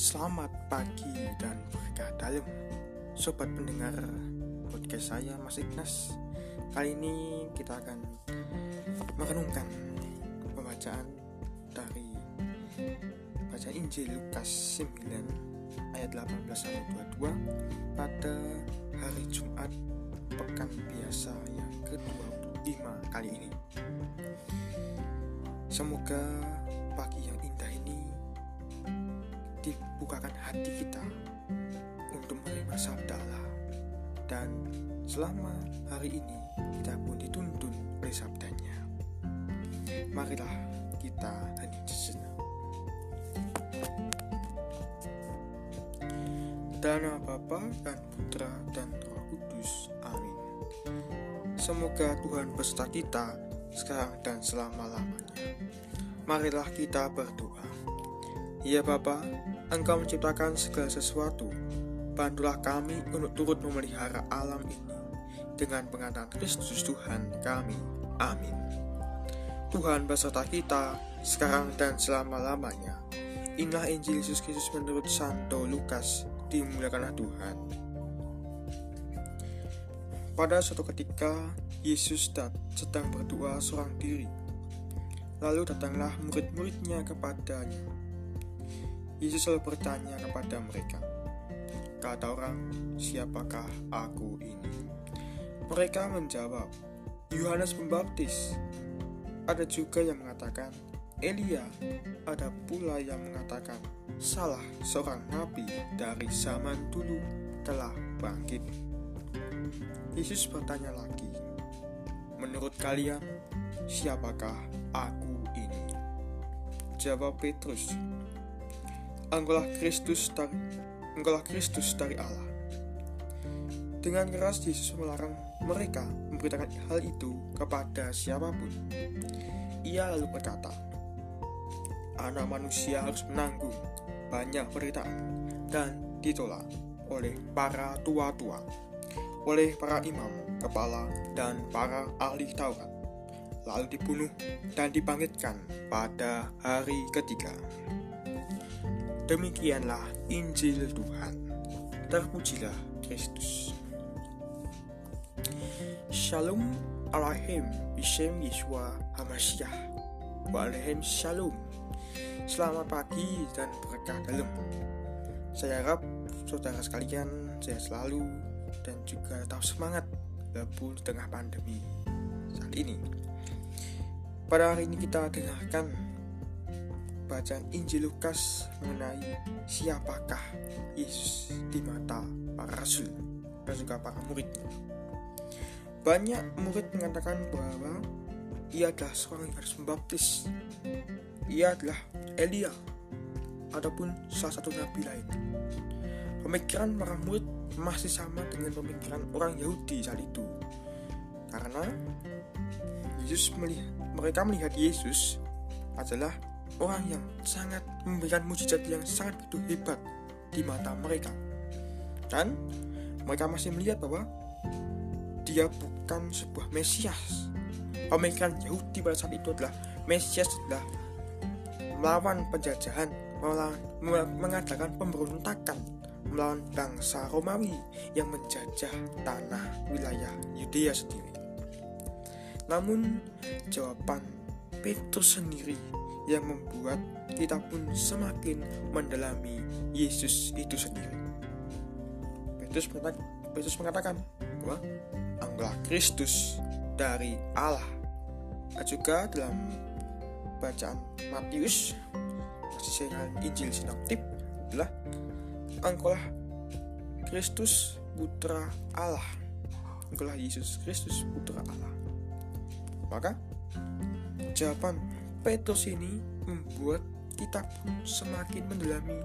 Selamat pagi dan berkah dalam Sobat pendengar podcast saya Mas Ignas Kali ini kita akan merenungkan pembacaan dari Baca Injil Lukas 9 ayat 18 sampai 22 pada hari Jumat pekan biasa yang ke-25 kali ini. Semoga pagi yang indah ini dibukakan hati kita untuk menerima sabda Allah. Dan selama hari ini kita pun dituntun oleh sabdanya. Marilah kita hening sejenak. Nama Bapa dan Putra dan Roh Kudus amin. Semoga Tuhan beserta kita sekarang dan selama-lamanya. Marilah kita berdoa. Ya Bapa, Engkau menciptakan segala sesuatu. Bantulah kami untuk turut memelihara alam ini dengan pengatakan Kristus Tuhan kami. Amin. Tuhan beserta kita sekarang dan selama-lamanya. Inilah Injil Yesus Kristus menurut Santo Lukas. Dimuliakanlah Tuhan. Pada suatu ketika, Yesus sedang berdoa seorang diri. Lalu datanglah murid-muridnya kepadanya Yesus selalu bertanya kepada mereka, Kata orang, siapakah aku ini? Mereka menjawab, Yohanes Pembaptis. Ada juga yang mengatakan, Elia. Ada pula yang mengatakan, salah seorang nabi dari zaman dulu telah bangkit. Yesus bertanya lagi, Menurut kalian, siapakah aku ini? Jawab Petrus, Engkaulah Kristus dari Engkaulah Kristus dari Allah. Dengan keras Yesus melarang mereka memberitakan hal itu kepada siapa pun. Ia lalu berkata, Anak manusia harus menanggung banyak penderitaan dan ditolak oleh para tua-tua, oleh para imam, kepala, dan para ahli Taurat, lalu dibunuh dan dibangkitkan pada hari ketiga. Demikianlah Injil Tuhan. Terpujilah Kristus. Shalom Alaikum Bishem Yeshua Hamasyiah Waalaikum Shalom Selamat pagi dan berkah dalam Saya harap saudara sekalian saya selalu dan juga tetap semangat walaupun di tengah pandemi saat ini Pada hari ini kita dengarkan bacaan Injil Lukas mengenai siapakah Yesus di mata para rasul dan juga para murid. Banyak murid mengatakan bahwa ia adalah seorang yang harus membaptis. Ia adalah Elia ataupun salah satu nabi lain. Pemikiran para murid masih sama dengan pemikiran orang Yahudi saat itu. Karena Yesus melihat, mereka melihat Yesus adalah orang yang sangat memberikan mujizat yang sangat begitu hebat di mata mereka. Dan mereka masih melihat bahwa dia bukan sebuah Mesias. Pemikiran Yahudi pada saat itu adalah Mesias adalah melawan penjajahan, mengadakan pemberontakan melawan bangsa Romawi yang menjajah tanah wilayah Yudea sendiri. Namun jawaban Petrus sendiri yang membuat kita pun semakin mendalami Yesus itu sendiri. Petrus mengatakan, Petrus mengatakan bahwa Engkaulah Kristus dari Allah. Dan juga dalam bacaan Matius dengan Injil Sinoptik adalah Engkaulah Kristus putra Allah. Engkaulah Yesus Kristus putra Allah. Maka jawaban Petrus ini membuat kita pun semakin mendalami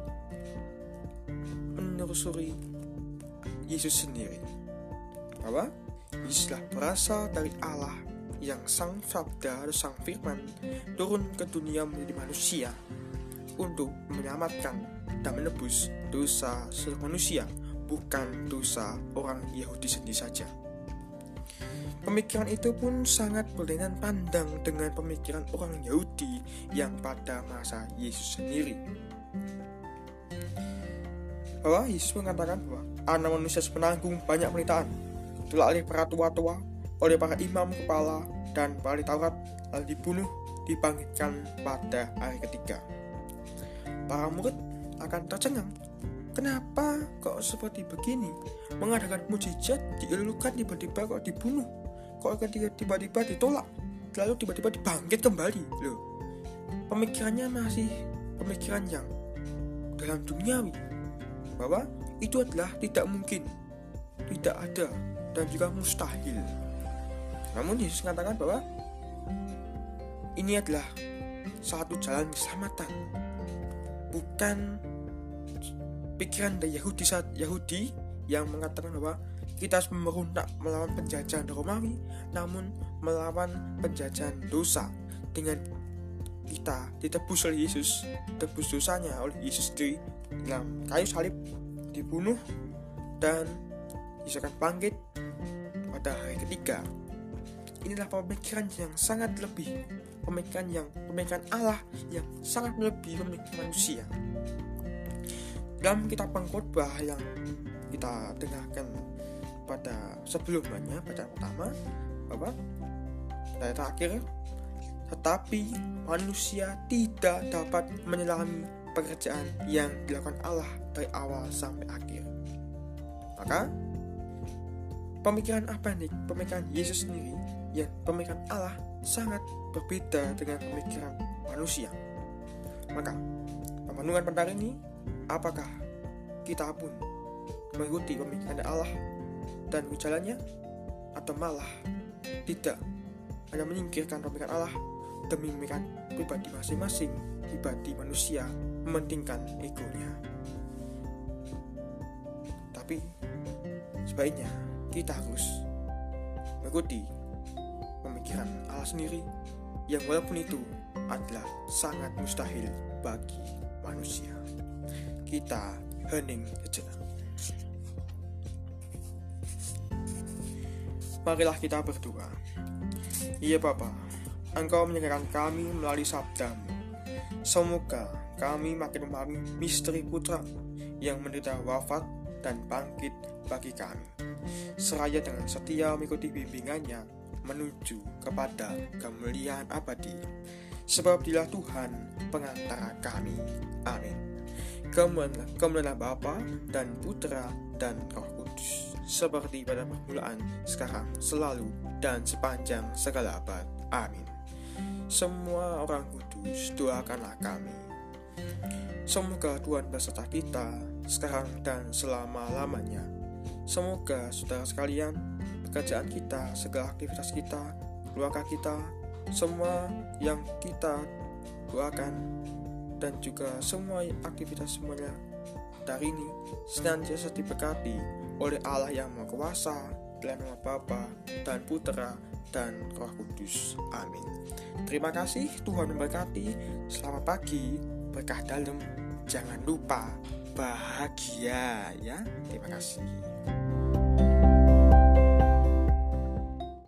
menelusuri Yesus sendiri bahwa Yesuslah berasal dari Allah yang sang sabda atau sang firman turun ke dunia menjadi manusia untuk menyelamatkan dan menebus dosa seluruh manusia bukan dosa orang Yahudi sendiri saja. Pemikiran itu pun sangat berlainan pandang dengan pemikiran orang Yahudi yang pada masa Yesus sendiri. bahwa Yesus mengatakan bahwa anak manusia penanggung banyak penderitaan telah oleh para tua-tua oleh para imam kepala dan para Taurat lalu dibunuh dibangkitkan pada hari ketiga para murid akan tercengang kenapa kok seperti begini? Mengadakan mujizat diilukan tiba-tiba kok dibunuh. Kok ketika tiba-tiba ditolak lalu tiba-tiba dibangkit kembali loh pemikirannya masih pemikiran yang dalam duniawi bahwa itu adalah tidak mungkin tidak ada dan juga mustahil. Namun Yesus mengatakan bahwa ini adalah satu jalan keselamatan bukan pikiran dari Yahudi saat Yahudi yang mengatakan bahwa kita harus memberontak melawan penjajahan Romawi namun melawan penjajahan dosa dengan kita ditebus oleh Yesus tebus dosanya oleh Yesus sendiri dalam kayu salib dibunuh dan Yesus akan bangkit pada hari ketiga. Inilah pemikiran yang sangat lebih pemikiran yang pemikiran Allah yang sangat lebih pemikiran manusia dalam kitab pengkhotbah yang kita dengarkan pada sebelumnya pada pertama bahwa pada terakhir tetapi manusia tidak dapat menyelami pekerjaan yang dilakukan Allah dari awal sampai akhir. Maka pemikiran apa nih? Pemikiran Yesus sendiri ya pemikiran Allah sangat berbeda dengan pemikiran manusia. Maka pemenungan pada ini apakah kita pun mengikuti pemikiran Allah dan ujalannya? Atau malah tidak hanya menyingkirkan pemikiran Allah demi pemikiran pribadi masing-masing pribadi manusia mementingkan egonya? Tapi sebaiknya kita harus mengikuti pemikiran Allah sendiri yang walaupun itu adalah sangat mustahil bagi manusia kita hening sejenak. Marilah kita berdoa. Iya Bapa, Engkau menyerahkan kami melalui sabdamu. Semoga kami makin memahami misteri putra yang menderita wafat dan bangkit bagi kami. Seraya dengan setia mengikuti bimbingannya menuju kepada kemuliaan abadi. Sebab dilah Tuhan pengantara kami. Amin kemuliaan Bapa dan Putra dan Roh Kudus seperti pada permulaan, sekarang, selalu, dan sepanjang segala abad. Amin. Semua orang kudus, doakanlah kami. Semoga Tuhan beserta kita sekarang dan selama-lamanya. Semoga saudara sekalian, pekerjaan kita, segala aktivitas kita, keluarga kita, semua yang kita doakan dan juga semua aktivitas semuanya dari ini senantiasa diberkati oleh Allah yang Maha Kuasa dalam nama Bapa dan Putra dan Roh Kudus. Amin. Terima kasih Tuhan memberkati. Selamat pagi, berkah dalam. Jangan lupa bahagia ya. Terima kasih.